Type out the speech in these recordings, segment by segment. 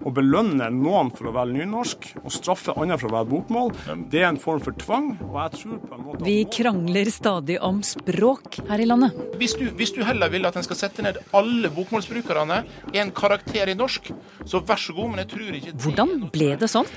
Å belønne noen for å velge nynorsk og straffe andre for å velge bokmål, det er en form for tvang. og jeg tror på en måte... Vi krangler stadig om språk her i landet. Hvis du, hvis du heller vil at en skal sette ned alle bokmålsbrukerne i en karakter i norsk, så vær så god, men jeg tror ikke det Hvordan ble det sånn?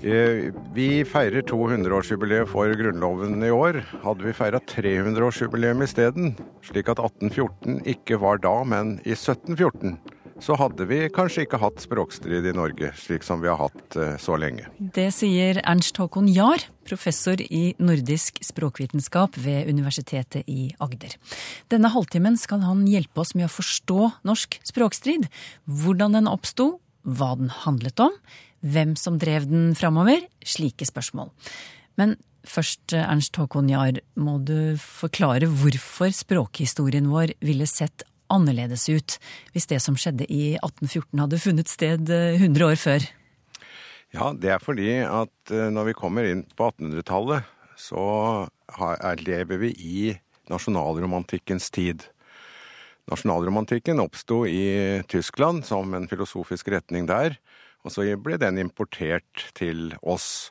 Eh, Vi feirer 200-årsjubileet for Grunnloven i år. Hadde vi feira 300-årsjubileum isteden, slik at 1814 ikke var da, men i 1714, så hadde vi kanskje ikke hatt språkstrid i Norge, slik som vi har hatt eh, så lenge. Det sier Ernst Håkon Jahr, professor i nordisk språkvitenskap ved Universitetet i Agder. Denne halvtimen skal han hjelpe oss med å forstå norsk språkstrid, hvordan den oppsto, hva den handlet om, hvem som drev den framover, slike spørsmål. Men først, Ernst Håkon Jahr, må du forklare hvorfor språkhistorien vår ville sett annerledes ut hvis det som skjedde i 1814 hadde funnet sted eh, 100 år før. Ja, det er fordi at eh, når vi kommer inn på 1800-tallet, så er, lever vi i nasjonalromantikkens tid. Nasjonalromantikken oppsto i Tyskland som en filosofisk retning der, og så ble den importert til oss.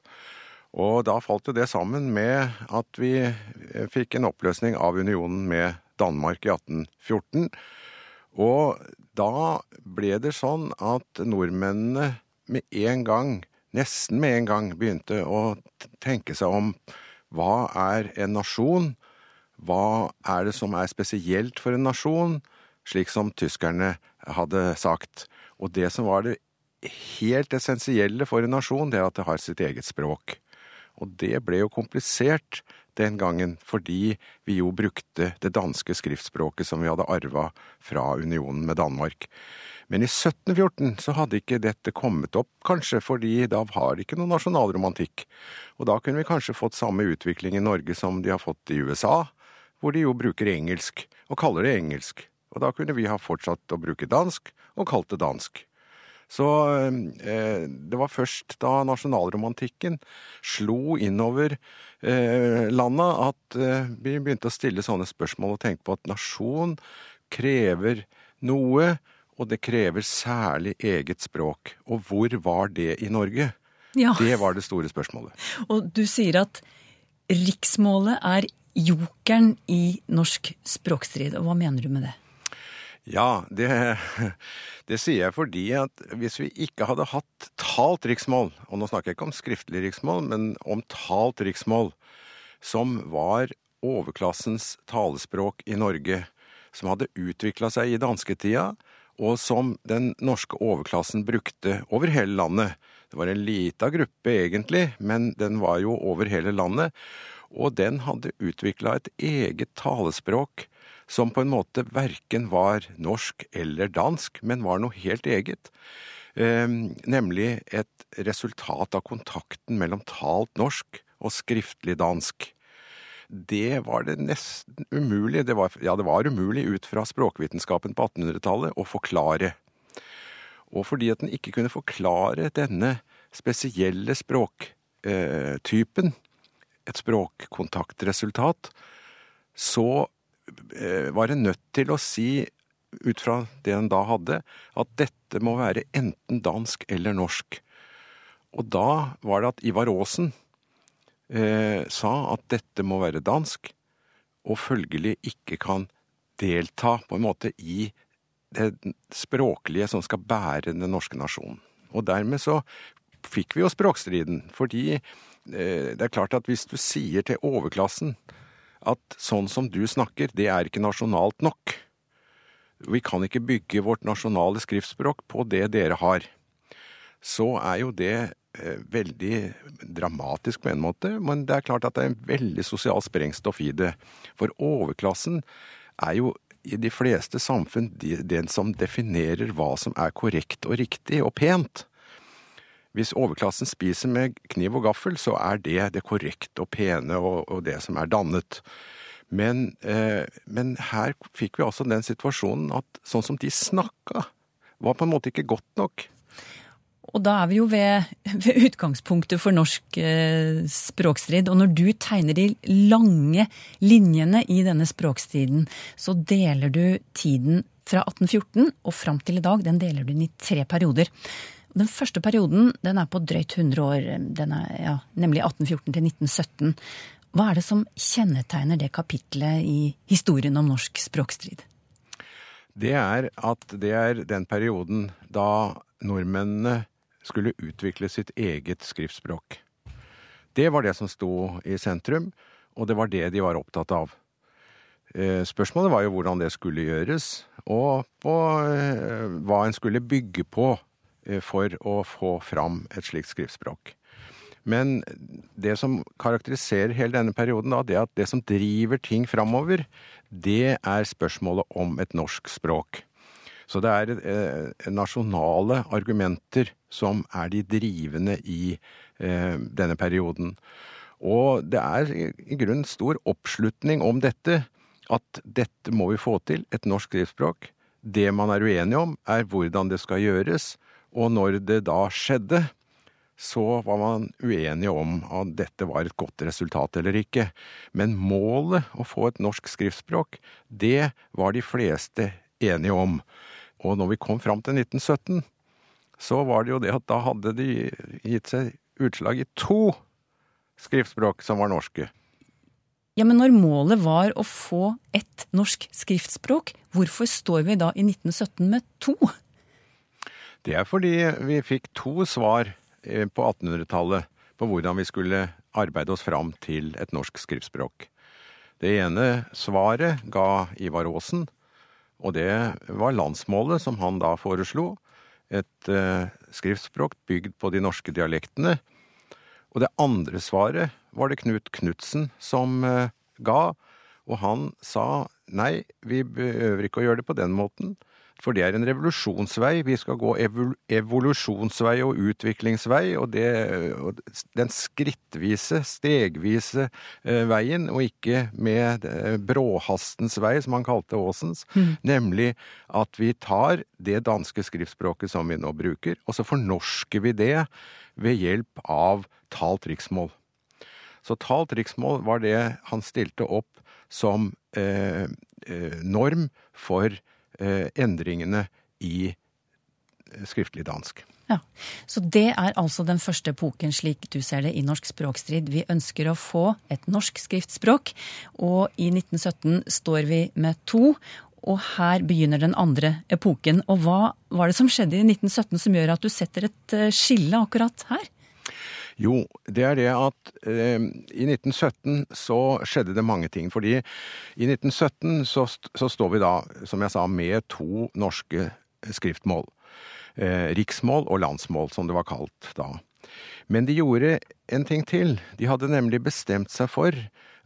Og da falt jo det sammen med at vi eh, fikk en oppløsning av unionen med Danmark i 1814. Og da ble det sånn at nordmennene med en gang, nesten med en gang, begynte å tenke seg om hva er en nasjon? Hva er det som er spesielt for en nasjon? Slik som tyskerne hadde sagt. Og det som var det helt essensielle for en nasjon, det er at det har sitt eget språk. Og det ble jo komplisert den gangen, fordi vi jo brukte det danske skriftspråket som vi hadde arva fra unionen med Danmark. Men i 1714 så hadde ikke dette kommet opp, kanskje fordi da var det ikke noe nasjonalromantikk. Og da kunne vi kanskje fått samme utvikling i Norge som de har fått i USA, hvor de jo bruker engelsk, og kaller det engelsk. Og da kunne vi ha fortsatt å bruke dansk, og kalt det dansk. Så eh, det var først da nasjonalromantikken slo innover eh, landet at eh, vi begynte å stille sånne spørsmål og tenke på at nasjon krever noe, og det krever særlig eget språk. Og hvor var det i Norge? Ja. Det var det store spørsmålet. Og du sier at riksmålet er jokeren i norsk språkstrid. Og hva mener du med det? Ja, det, det sier jeg fordi at hvis vi ikke hadde hatt talt riksmål, og nå snakker jeg ikke om skriftlig riksmål, men om talt riksmål, som var overklassens talespråk i Norge, som hadde utvikla seg i dansketida, og som den norske overklassen brukte over hele landet. Det var en lita gruppe egentlig, men den var jo over hele landet. Og den hadde utvikla et eget talespråk som på en måte verken var norsk eller dansk, men var noe helt eget. Eh, nemlig et resultat av kontakten mellom talt norsk og skriftlig dansk. Det var det nesten umulig, det var, ja det var umulig ut fra språkvitenskapen på 1800-tallet å forklare. Og fordi at den ikke kunne forklare denne spesielle språktypen, et språkkontaktresultat, så eh, var en nødt til å si, ut fra det en da hadde, at dette må være enten dansk eller norsk. Og da var det at Ivar Aasen eh, sa at dette må være dansk, og følgelig ikke kan delta på en måte i det språklige som skal bære den norske nasjonen. Og dermed så fikk vi jo språkstriden, fordi eh, det er klart at hvis du sier til overklassen at sånn som du snakker, det er ikke nasjonalt nok. Vi kan ikke bygge vårt nasjonale skriftspråk på det dere har. Så er jo det eh, veldig dramatisk på en måte, men det er klart at det er en veldig sosial sprengstoff i det. For overklassen er jo i de fleste samfunn den som definerer hva som er korrekt og riktig og pent. Hvis overklassen spiser med kniv og gaffel, så er det det korrekte og pene og, og det som er dannet. Men, eh, men her fikk vi altså den situasjonen at sånn som de snakka, var på en måte ikke godt nok. Og da er vi jo ved, ved utgangspunktet for norsk eh, språkstrid. Og når du tegner de lange linjene i denne språkstriden, så deler du tiden fra 1814 og fram til i dag, den deler du inn i tre perioder. Den første perioden den er på drøyt 100 år, er, ja, nemlig 1814 til 1917. Hva er det som kjennetegner det kapitlet i historien om norsk språkstrid? Det er at det er den perioden da nordmennene skulle utvikle sitt eget skriftspråk. Det var det som sto i sentrum, og det var det de var opptatt av. Eh, spørsmålet var jo hvordan det skulle gjøres, og på eh, hva en skulle bygge på for å få fram et slikt skriftspråk. Men det som karakteriserer hele denne perioden, da, det er at det som driver ting framover, det er spørsmålet om et norsk språk. Så det er eh, nasjonale argumenter som er de drivende i eh, denne perioden. Og det er i grunnen stor oppslutning om dette, at dette må vi få til, et norsk skriftspråk. Det man er uenig om, er hvordan det skal gjøres, og når det da skjedde, så var man uenige om at dette var et godt resultat eller ikke. Men målet, å få et norsk skriftspråk, det var de fleste enige om. Og når vi kom fram til 1917, så var det jo det at da hadde de gitt seg utslag i to skriftspråk som var norske. Ja, Men når målet var å få ett norsk skriftspråk, hvorfor står vi da i 1917 med to? Det er fordi vi fikk to svar eh, på 1800-tallet på hvordan vi skulle arbeide oss fram til et norsk skriftspråk. Det ene svaret ga Ivar Aasen, og det var landsmålet som han da foreslo. Et eh, skriftspråk bygd på de norske dialektene. Og det andre svaret var det Knut Knutsen som eh, ga, og han sa nei, vi behøver ikke å gjøre det på den måten. For det er en revolusjonsvei. Vi skal gå evolusjonsvei og utviklingsvei. Og, det, og den skrittvise, stegvise eh, veien, og ikke med eh, bråhastens vei, som han kalte Aasens. Mm. Nemlig at vi tar det danske skriftspråket som vi nå bruker, og så fornorsker vi det ved hjelp av talt riksmål. Så talt riksmål var det han stilte opp som eh, eh norm for endringene i eh, skriftlig dansk. Ja, Så det er altså den første epoken, slik du ser det, i norsk språkstrid. Vi ønsker å få et norsk skriftspråk, og i 1917 står vi med to. Og her begynner den andre epoken. Og hva var det som skjedde i 1917 som gjør at du setter et eh, skille akkurat her? Jo, det er det at eh, i 1917 så skjedde det mange ting. Fordi i 1917 så, så står vi da, som jeg sa, med to norske skriftmål. Eh, riksmål og landsmål, som det var kalt da. Men de gjorde en ting til. De hadde nemlig bestemt seg for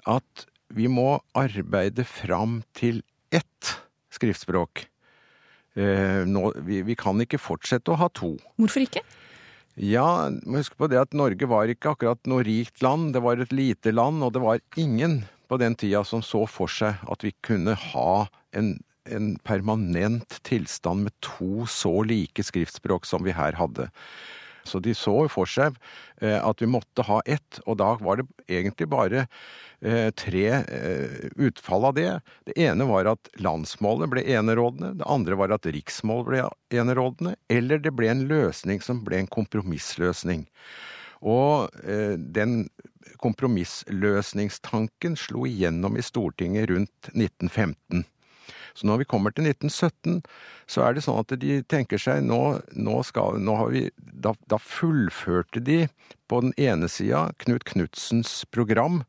at vi må arbeide fram til ett skriftspråk. Eh, nå, vi, vi kan ikke fortsette å ha to. Hvorfor ikke? Ja, må huske på det at Norge var ikke akkurat noe rikt land. Det var et lite land, og det var ingen på den tida som så for seg at vi kunne ha en, en permanent tilstand med to så like skriftspråk som vi her hadde. Så de så for seg eh, at vi måtte ha ett, og da var det egentlig bare eh, tre eh, utfall av det. Det ene var at landsmålet ble enerådende, det andre var at riksmålet ble enerådende, eller det ble en løsning som ble en kompromissløsning. Og den kompromissløsningstanken slo igjennom i Stortinget rundt 1915. Så når vi kommer til 1917, så er det sånn at de tenker seg nå, nå skal nå har vi, da, da, fullførte de på den ene sida Knut Knutsens program,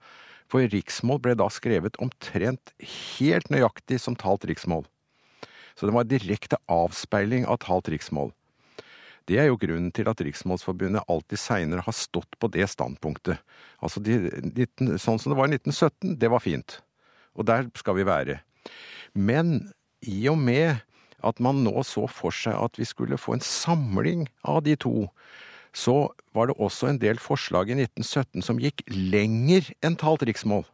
for riksmål ble da skrevet omtrent helt nøyaktig som talt riksmål. Så det var direkte avspeiling av talt riksmål. Det er jo grunnen til at Riksmålsforbundet alltid seinere har stått på det standpunktet. Altså, de, 19, sånn som det var i 1917, det var fint. Og der skal vi være. Men i og med at man nå så for seg at vi skulle få en samling av de to, så var det også en del forslag i 1917 som gikk lenger enn talt riksmål.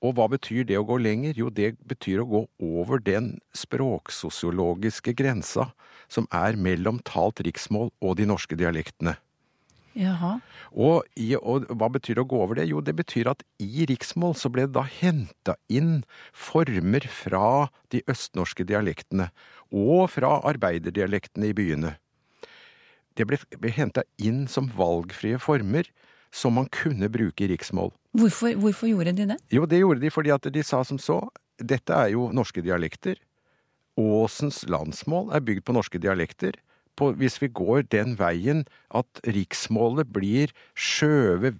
Og hva betyr det å gå lenger? Jo, det betyr å gå over den språksosiologiske grensa som er mellom talt riksmål og de norske dialektene. Jaha. Og, i, og, hva betyr det å gå over det? Jo, det betyr at i riksmål så ble det da henta inn former fra de østnorske dialektene, og fra arbeiderdialektene i byene. Det ble, ble henta inn som valgfrie former som man kunne bruke i riksmål. Hvorfor, hvorfor gjorde de det? Jo, det gjorde de fordi at de sa som så. Dette er jo norske dialekter. Åsens landsmål er bygd på norske dialekter. På, hvis vi går den veien at riksmålet blir skjøvet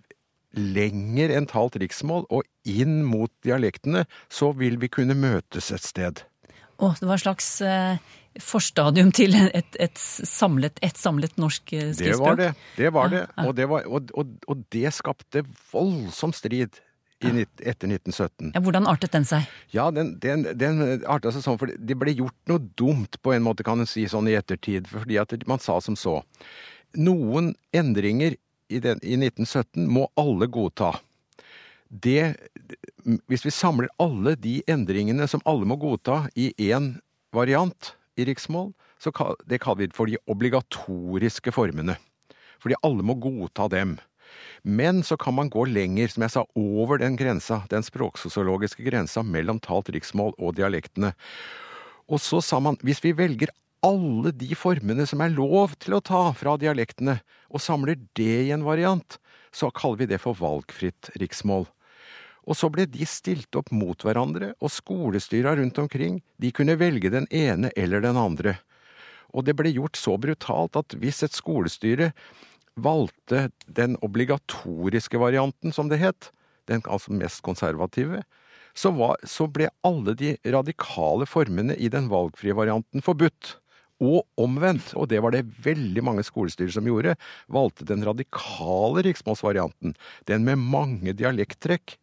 lenger enn talt riksmål og inn mot dialektene, så vil vi kunne møtes et sted. Å, det var et slags eh, forstadium til et, et, samlet, et samlet norsk skriftspråk? Det var det. Det var det. Og det, var, og, og, og det skapte voldsom strid i, etter 1917. Ja, hvordan artet den seg? Ja, den, den, den arta seg sånn, for det ble gjort noe dumt på en måte, kan en si, sånn i ettertid. Fordi at man sa som så. Noen endringer i, den, i 1917 må alle godta. Det, hvis vi samler alle de endringene som alle må godta i én variant i riksmål, så kall, det kaller vi for de obligatoriske formene. Fordi alle må godta dem. Men så kan man gå lenger, som jeg sa, over den grensa, den språksosiologiske grensa mellom talt riksmål og dialektene. Og så sa man, hvis vi velger alle de formene som er lov til å ta fra dialektene, og samler det i en variant, så kaller vi det for valgfritt riksmål. Og så ble de stilt opp mot hverandre, og skolestyra rundt omkring, de kunne velge den ene eller den andre. Og det ble gjort så brutalt at hvis et skolestyre valgte den obligatoriske varianten, som det het, den altså mest konservative, så, var, så ble alle de radikale formene i den valgfrie varianten forbudt. Og omvendt, og det var det veldig mange skolestyrer som gjorde, valgte den radikale riksmålsvarianten, den med mange dialekttrekk.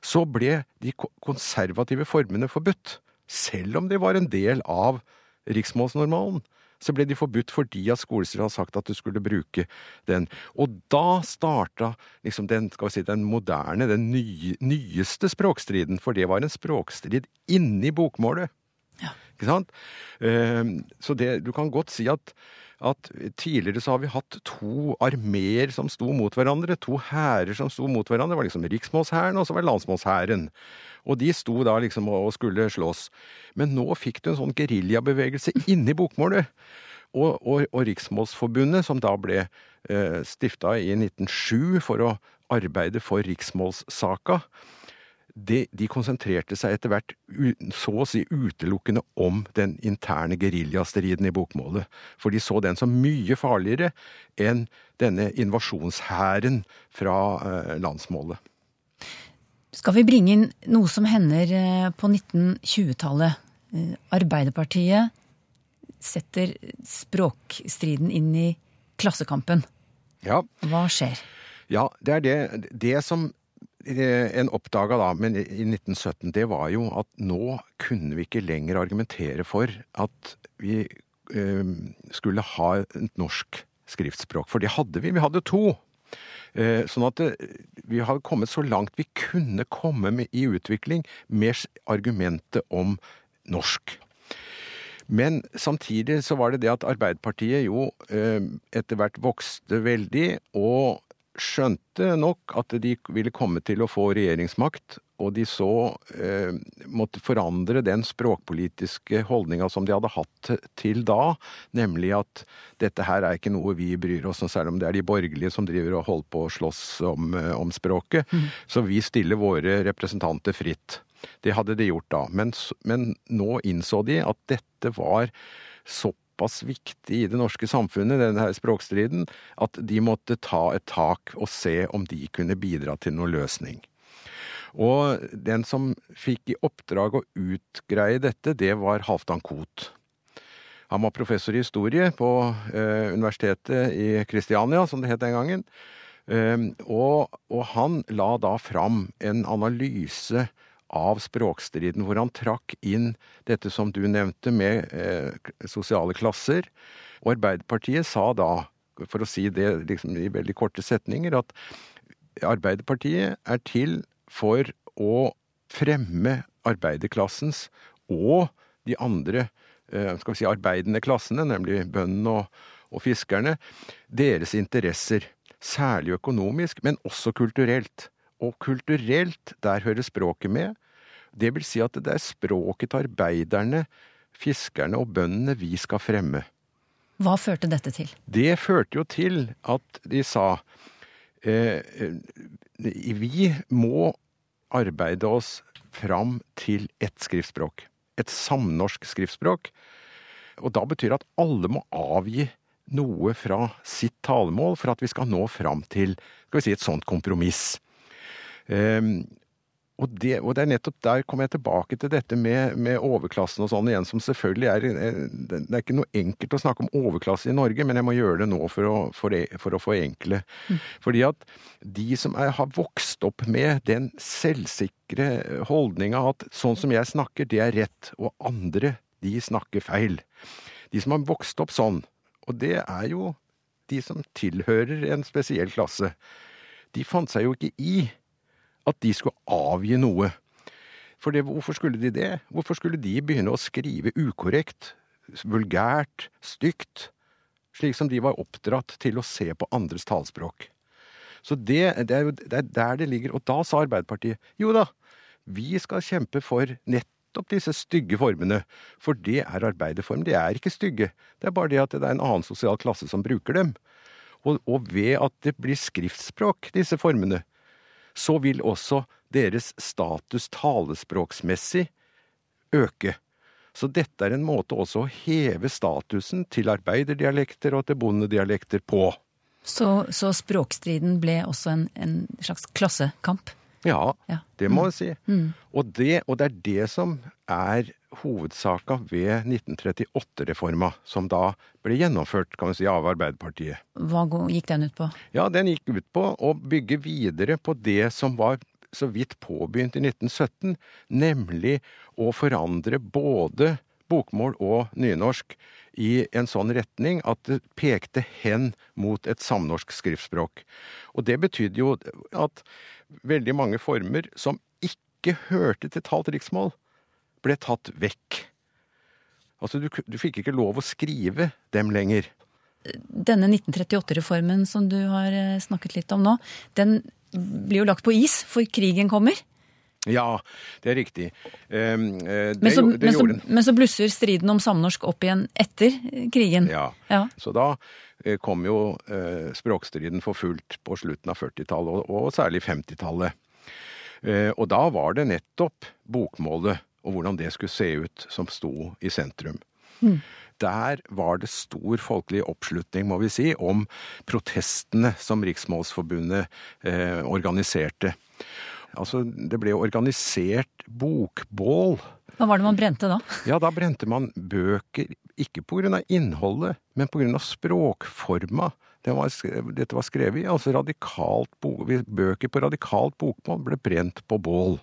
Så ble de konservative formene forbudt, selv om de var en del av riksmålsnormalen. Så ble de forbudt fordi at skolestyret hadde sagt at du skulle bruke den. Og da starta liksom den, si, den moderne, den nye, nyeste språkstriden, for det var en språkstrid inni bokmålet. Ikke sant? Ehm, Så det, du kan godt si at, at tidligere så har vi hatt to armeer som sto mot hverandre. To hærer som sto mot hverandre. Det var liksom riksmålshæren, og så var det landsmålshæren. Og de sto da liksom og skulle slåss. Men nå fikk du en sånn geriljabevegelse inni bokmålet. Og, og, og Riksmålsforbundet, som da ble eh, stifta i 1907 for å arbeide for riksmålssaka, de, de konsentrerte seg etter hvert så å si utelukkende om den interne geriljastriden i bokmålet. For de så den som mye farligere enn denne invasjonshæren fra eh, landsmålet. Skal vi bringe inn noe som hender eh, på 1920-tallet? Eh, Arbeiderpartiet setter språkstriden inn i Klassekampen. Ja, Hva skjer? Ja, det er det, det som eh, en oppdaga da, men i i 1917, det var jo at nå kunne vi ikke lenger argumentere for at vi skulle ha et norsk skriftspråk. For det hadde vi. Vi hadde to. Eh, sånn at vi har kommet så langt vi kunne komme med, i utvikling med argumentet om norsk. Men samtidig så var det det at Arbeiderpartiet jo eh, etter hvert vokste veldig, og skjønte nok at de ville komme til å få regjeringsmakt, og de så eh, måtte forandre den språkpolitiske holdninga som de hadde hatt til da, nemlig at dette her er ikke noe vi bryr oss om, særlig om det er de borgerlige som driver og holder på å slåss om, eh, om språket. Så vi stiller våre representanter fritt. Det hadde de gjort da, men, men nå innså de at dette var såpass viktig i det norske samfunnet, denne her språkstriden, at de måtte ta et tak og se om de kunne bidra til noen løsning. Og den som fikk i oppdrag å utgreie dette, det var Halvdan Koht. Han var professor i historie på eh, universitetet i Kristiania, som det het den gangen. Eh, og, og han la da fram en analyse av språkstriden, hvor han trakk inn dette som du nevnte med eh, sosiale klasser. Og Arbeiderpartiet sa da, for å si det liksom i veldig korte setninger, at Arbeiderpartiet er til for å fremme arbeiderklassens og de andre eh, skal vi si, arbeidende klassene, nemlig bøndene og, og fiskerne, deres interesser. Særlig økonomisk, men også kulturelt. Og kulturelt, der hører språket med. Det vil si at det er språket til arbeiderne, fiskerne og bøndene vi skal fremme. Hva førte dette til? Det førte jo til at de sa vi må arbeide oss fram til ett skriftspråk. Et samnorsk skriftspråk. Og da betyr det at alle må avgi noe fra sitt talemål for at vi skal nå fram til skal vi si, et sånt kompromiss. Um, og det, og det, er nettopp der kommer jeg tilbake til dette med, med, overklassen og sånn igjen, som selvfølgelig er Det er ikke noe enkelt å snakke om overklasse i Norge, men jeg må gjøre det nå for å, for, for å forenkle. Mm. Fordi at de som er, har vokst opp med den selvsikre holdninga at sånn som jeg snakker, det er rett, og andre, de snakker feil. De som har vokst opp sånn, og det er jo de som tilhører en spesiell klasse, de fant seg jo ikke i at de skulle avgi noe. For det, hvorfor skulle de det? Hvorfor skulle de begynne å skrive ukorrekt, vulgært, stygt, slik som de var oppdratt til å se på andres talspråk? Så det, det, er jo det er der det ligger. Og da sa Arbeiderpartiet jo da, vi skal kjempe for nettopp disse stygge formene. For det er arbeiderform. De er ikke stygge. Det er bare det at det er en annen sosial klasse som bruker dem. Og, og ved at det blir skriftspråk, disse formene, så vil også deres status talespråksmessig øke. Så dette er en måte også å heve statusen til arbeiderdialekter og til bondedialekter på. Så, så språkstriden ble også en, en slags klassekamp? Ja, ja. det må jeg si. Mm. Og, det, og, det, er det som er hovedsaka ved 1938-reforma, som da ble gjennomført kan vi si, av Arbeiderpartiet. Hva gikk den ut på? Ja, Den gikk ut på å bygge videre på det som var så vidt påbegynt i 1917, nemlig å forandre både bokmål og nynorsk i en sånn retning at det pekte hen mot et samnorsk skriftspråk. Og det betydde jo at veldig mange former som ikke hørte til talt riksmål, ble tatt vekk. Altså, du, du fikk ikke lov å skrive dem lenger. Denne 1938-reformen som du har eh, snakket litt om nå, den blir jo lagt på is, for krigen kommer. Ja, det er riktig. Um, det, men, så, det men, så, men, så, blusser striden om samnorsk opp igjen etter krigen. Ja, ja. så da kom jo uh, språkstriden for fullt på slutten av 40-tallet, og, særlig 50-tallet. Uh, og da var det nettopp bokmålet og hvordan det skulle se ut, som sto i sentrum. Mm. Der var det stor folkelig oppslutning, må vi si, om protestene som Riksmålsforbundet eh, organiserte. Altså, det ble organisert bokbål. Hva var det man brente da? Ja, da brente man bøker, ikke av innholdet, men av språkforma. Det var, dette var skrevet i altså radikalt bøker på radikalt bokmål ble brent på bål.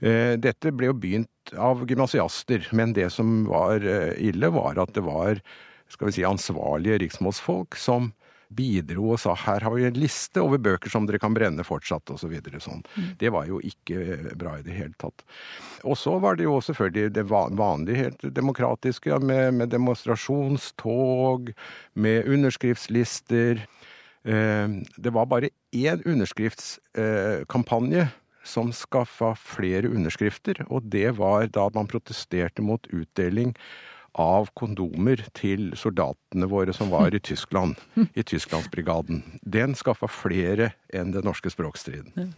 Eh, dette ble jo begynt av gymnasiaster, men det som var eh, ille, var at det var skal vi si, ansvarlige riksmålsfolk som bidro og sa her har vi en liste over bøker som dere kan brenne fortsatt, osv. Så sånn. Mm. Det var jo ikke bra i det hele tatt. Og så var det jo selvfølgelig det vanlige, helt demokratiske, med, med demonstrasjonstog, med underskriftslister. Eh, det var bare én underskriftskampanje som skaffa flere underskrifter, og det var da man protesterte mot utdeling av kondomer til soldatene våre som var i Tyskland, i Tysklandsbrigaden. Den skaffa flere enn den norske språkstriden.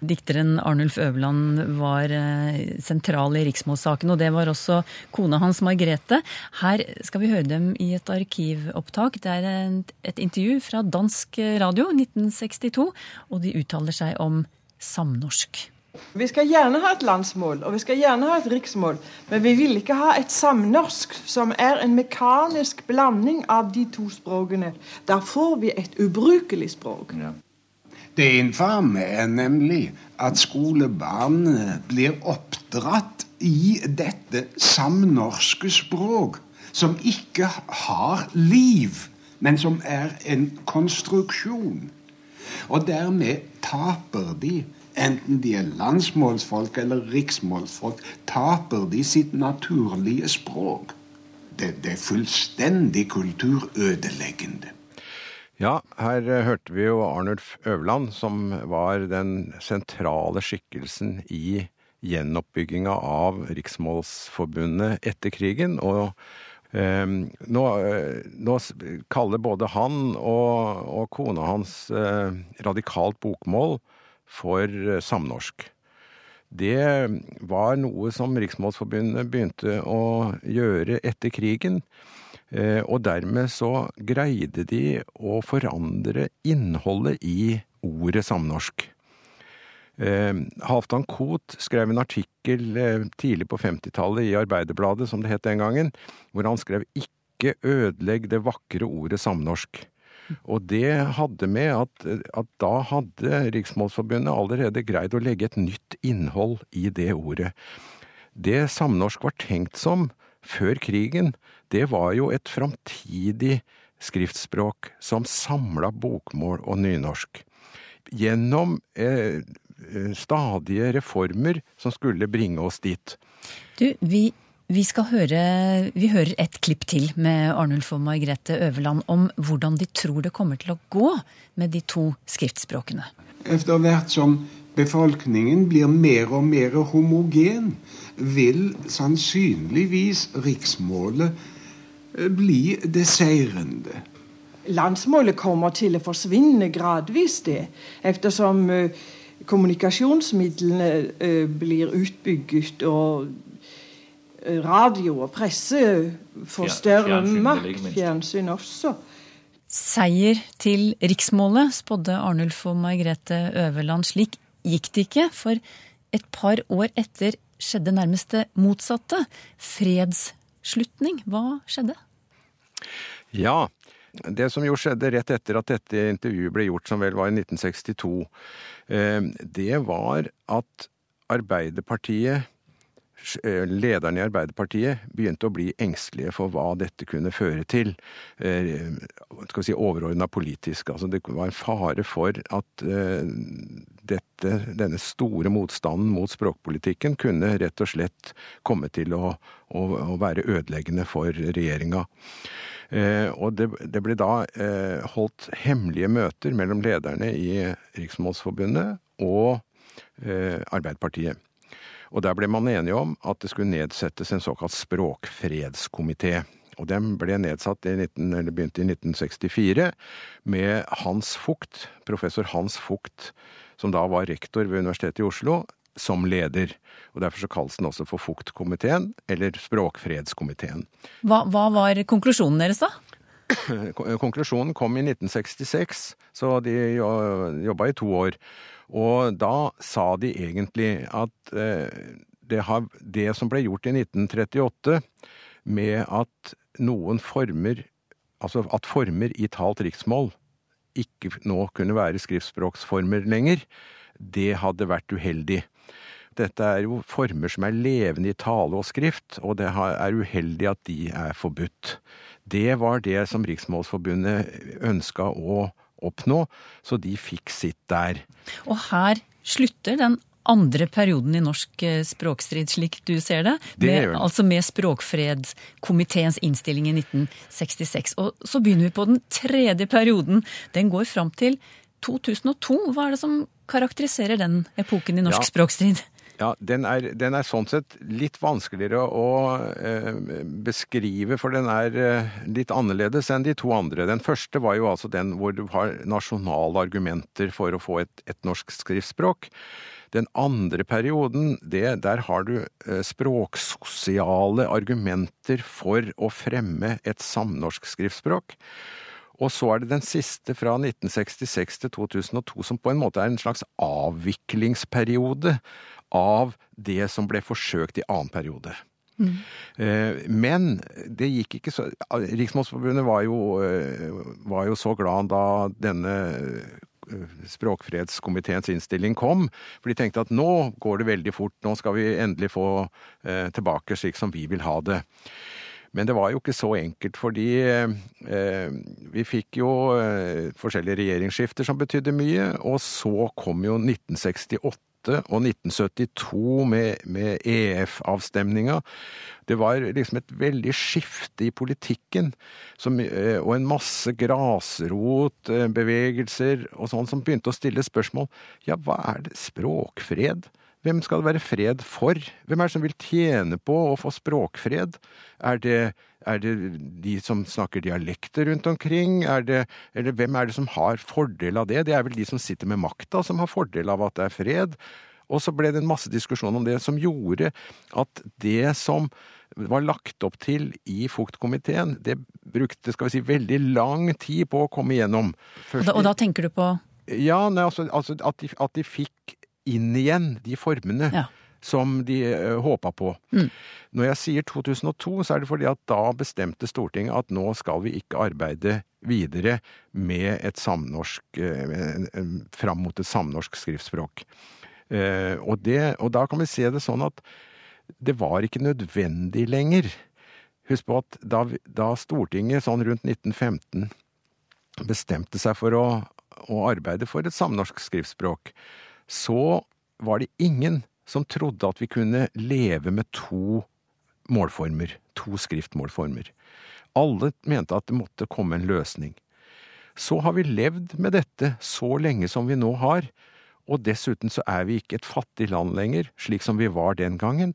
Dikteren Arnulf Øverland var eh, sentral i riksmålssaken, og det var også kona hans Margrethe. Her skal vi høre dem i et arkivopptak. Det er et intervju fra dansk radio 1962, og de uttaler seg om samnorsk. Vi skal gjerne ha et landsmål og vi skal gjerne ha et riksmål, men vi vil ikke ha et samnorsk som er en mekanisk blanding av de to språkene. Da får vi et ubrukelig språk. Ja. Det infame er nemlig at skolebarn blir oppdratt i dette samnorske språk, som ikke har liv, men som er en konstruksjon. Og dermed taper de enten de er landsmålsfolk eller riksmålsfolk, taper de sitt naturlige språk. Det, det er fullstendig kulturødeleggende. Ja, her eh, hørte vi jo Arnulf Øverland, som var den sentrale skikkelsen i gjenoppbygginga av Riksmålsforbundet etter krigen. Og eh, nå, eh, nå, kaller både han og, og kona hans eh, radikalt bokmål for eh, samnorsk. Det var noe som Riksmålsforbundet begynte å gjøre etter krigen. Eh, og dermed så greide de å forandre innholdet i ordet samnorsk. Eh, Halvdan Koht skrev en artikkel tidlig på 50-tallet i Arbeiderbladet, som det het den gangen, hvor han skrev 'ikke ødelegg det vakre ordet samnorsk'. Og det hadde med at, at da hadde Riksmålsforbundet allerede greid å legge et nytt innhold i det ordet. Det samnorsk var tenkt som før krigen, det var jo et framtidig skriftspråk som samla bokmål og nynorsk. Gjennom eh, eh, stadige reformer som skulle bringe oss dit. Du, vi, vi skal høre Vi hører et klipp til med Arnulf og Margrethe Øverland om hvordan de tror det kommer til å gå med de to skriftspråkene. Etter hvert som befolkningen blir mer og mer homogen, vil sannsynligvis riksmålet eh, bli det seirende. Landsmålet kommer til å forsvinne gradvis, det, ettersom uh, kommunikasjonsmidlene uh, blir utbygget og radio og presse får større makt. Fjernsyn også. Seier til riksmålet, spådde Arnulf og Margrethe Øverland. Slik gikk det ikke, for et par år etter skjedde nærmest det motsatte. Fredsslutning. Hva skjedde? Ja, det som jo skjedde rett etter at dette intervjuet ble gjort, som vel var i 1962, eh, det var at Arbeiderpartiet lederne i Arbeiderpartiet begynte å bli engstelige for hva dette kunne føre til. Eh, skal si overordna politisk. Altså det var en fare for at eh, dette, denne store motstanden mot språkpolitikken kunne rett og slett komme til å, å, å være ødeleggende for regjeringa. Og det, det, ble da holdt hemmelige møter mellom lederne i Riksmålsforbundet og Arbeiderpartiet. Og der ble man enige om at det skulle nedsettes en såkalt språkfredskomité. Og den ble nedsatt i 19, eller begynte i 1964 med Hans Fugt, professor Hans Fugt, som da var rektor ved Universitetet i Oslo, som leder. Og Derfor så kalles den også for Fugt-komiteen, eller Språkfredskomiteen. Hva, hva var konklusjonen deres, da? Konklusjonen kom i 1966, så de jobba i to år. Og da sa de egentlig at eh, det, har, det som ble gjort i 1938, med at noen former Altså at former i talt riksmål ikke nå kunne være skriftspråksformer lenger, det hadde vært uheldig. Dette er jo former som er levende i tale og skrift, og det er uheldig at de er forbudt. Det var det som Riksmålsforbundet ønska å oppnå, så de fikk sitt der. Og her slutter den andre perioden i norsk eh, språkstrid, slik du ser det. det med, altså med Språkfredskomiteens innstilling i 1966. Og så begynner vi på den tredje perioden. Den går fram til 2002. Hva er det som karakteriserer den epoken i norsk ja. språkstrid? Ja, den er, den er, sånn sett litt vanskeligere å eh, beskrive, for den er eh, litt annerledes enn de to andre. Den første var jo altså den hvor du har nasjonale argumenter for å få et, et norsk skriftspråk. Den andre perioden, det, der har du eh, språksosiale argumenter for å fremme et samnorsk skriftspråk. Og så er det den siste fra 1966 til 2002 som på en måte er en slags avviklingsperiode av det som ble forsøkt i annen periode. Mm. Men det gikk ikke så Riksmålsforbundet var eh, var jo så glad da denne eh, Språkfredskomiteens innstilling kom. For de tenkte at nå går det veldig fort, nå skal vi endelig få tilbake slik som vi vil ha det. Men det var jo ikke så enkelt, fordi eh, vi fikk jo eh, forskjellige regjeringsskifter som betydde mye. Og så kom jo 1968 og 1972 med, med EF-avstemninga. Det var liksom et veldig skifte i politikken, som, eh, og en masse grasrotbevegelser og sånn som begynte å stille spørsmål. Ja, hva er det? Språkfred? Hvem skal det være fred for? Hvem er det som vil tjene på å få språkfred? Er det, er det de som snakker dialekter rundt omkring? Er det, eller hvem er det som har fordel av det? Det er vel de som sitter med makta som har fordel av at det er fred. Og så ble det en masse diskusjon om det som gjorde at det som var lagt opp til i fuktkomiteen, det brukte skal vi si, veldig lang tid på å komme igjennom. Og da, og da tenker du på Ja, nei, altså, altså at, de, at, de, fikk inn igjen de formene. Ja. Som de uh, håpa på. Mm. Når jeg sier 2002, så er det fordi at da bestemte Stortinget at nå skal vi ikke arbeide videre med et samnorsk uh, fram mot et samnorsk skriftspråk. Uh, og, det, og da kan vi se det sånn at det var ikke nødvendig lenger. Husk på at da, da Stortinget sånn rundt 1915 bestemte seg for å, å arbeide for et samnorsk skriftspråk, så var det ingen som trodde at vi kunne leve med to målformer, to skriftmålformer. Alle mente at det måtte komme en løsning. Så har vi levd med dette så lenge som vi nå har, og dessuten så er vi ikke et fattig land lenger, slik som vi var den gangen.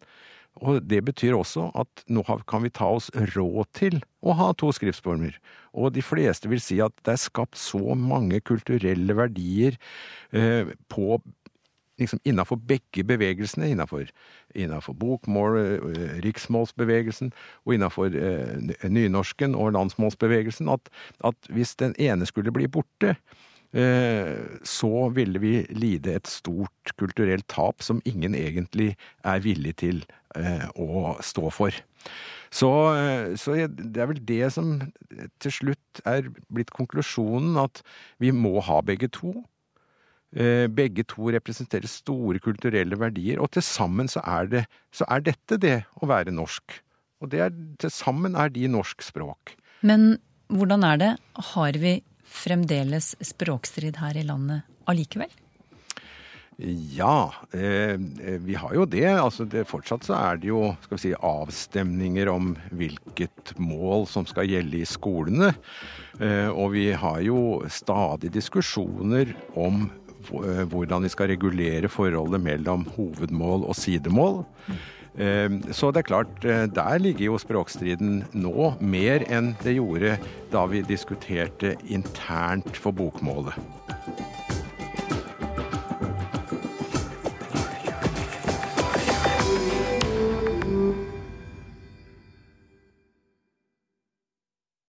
Og det betyr også at nå kan vi ta oss råd til å ha to skriftformer. Og de fleste vil si at det er skapt så mange kulturelle verdier eh, på liksom innafor begge bevegelsene, innafor, bokmål, eh, riksmålsbevegelsen og innafor eh, nynorsken og landsmålsbevegelsen, at, at hvis den ene skulle bli borte, eh, så ville vi lide et stort kulturelt tap som ingen egentlig er villig til eh, å stå for. Så, eh, så, det er vel det som til slutt er blitt konklusjonen, at vi må ha begge to. Eh, begge to representerer store kulturelle verdier, og til sammen så er, det, så er dette det å være norsk. Og det er, til sammen er de norsk språk. Men hvordan er det? Har vi fremdeles språkstrid her i landet allikevel? Ja, eh, vi har jo det. Altså det. Fortsatt så er det jo skal vi si, avstemninger om hvilket mål som skal gjelde i skolene. Eh, og vi har jo stadig diskusjoner om Eh, hvordan vi skal regulere forholdet mellom hovedmål og sidemål. Eh, så det er klart, eh, der ligger jo språkstriden nå mer enn det gjorde da vi diskuterte internt for bokmålet.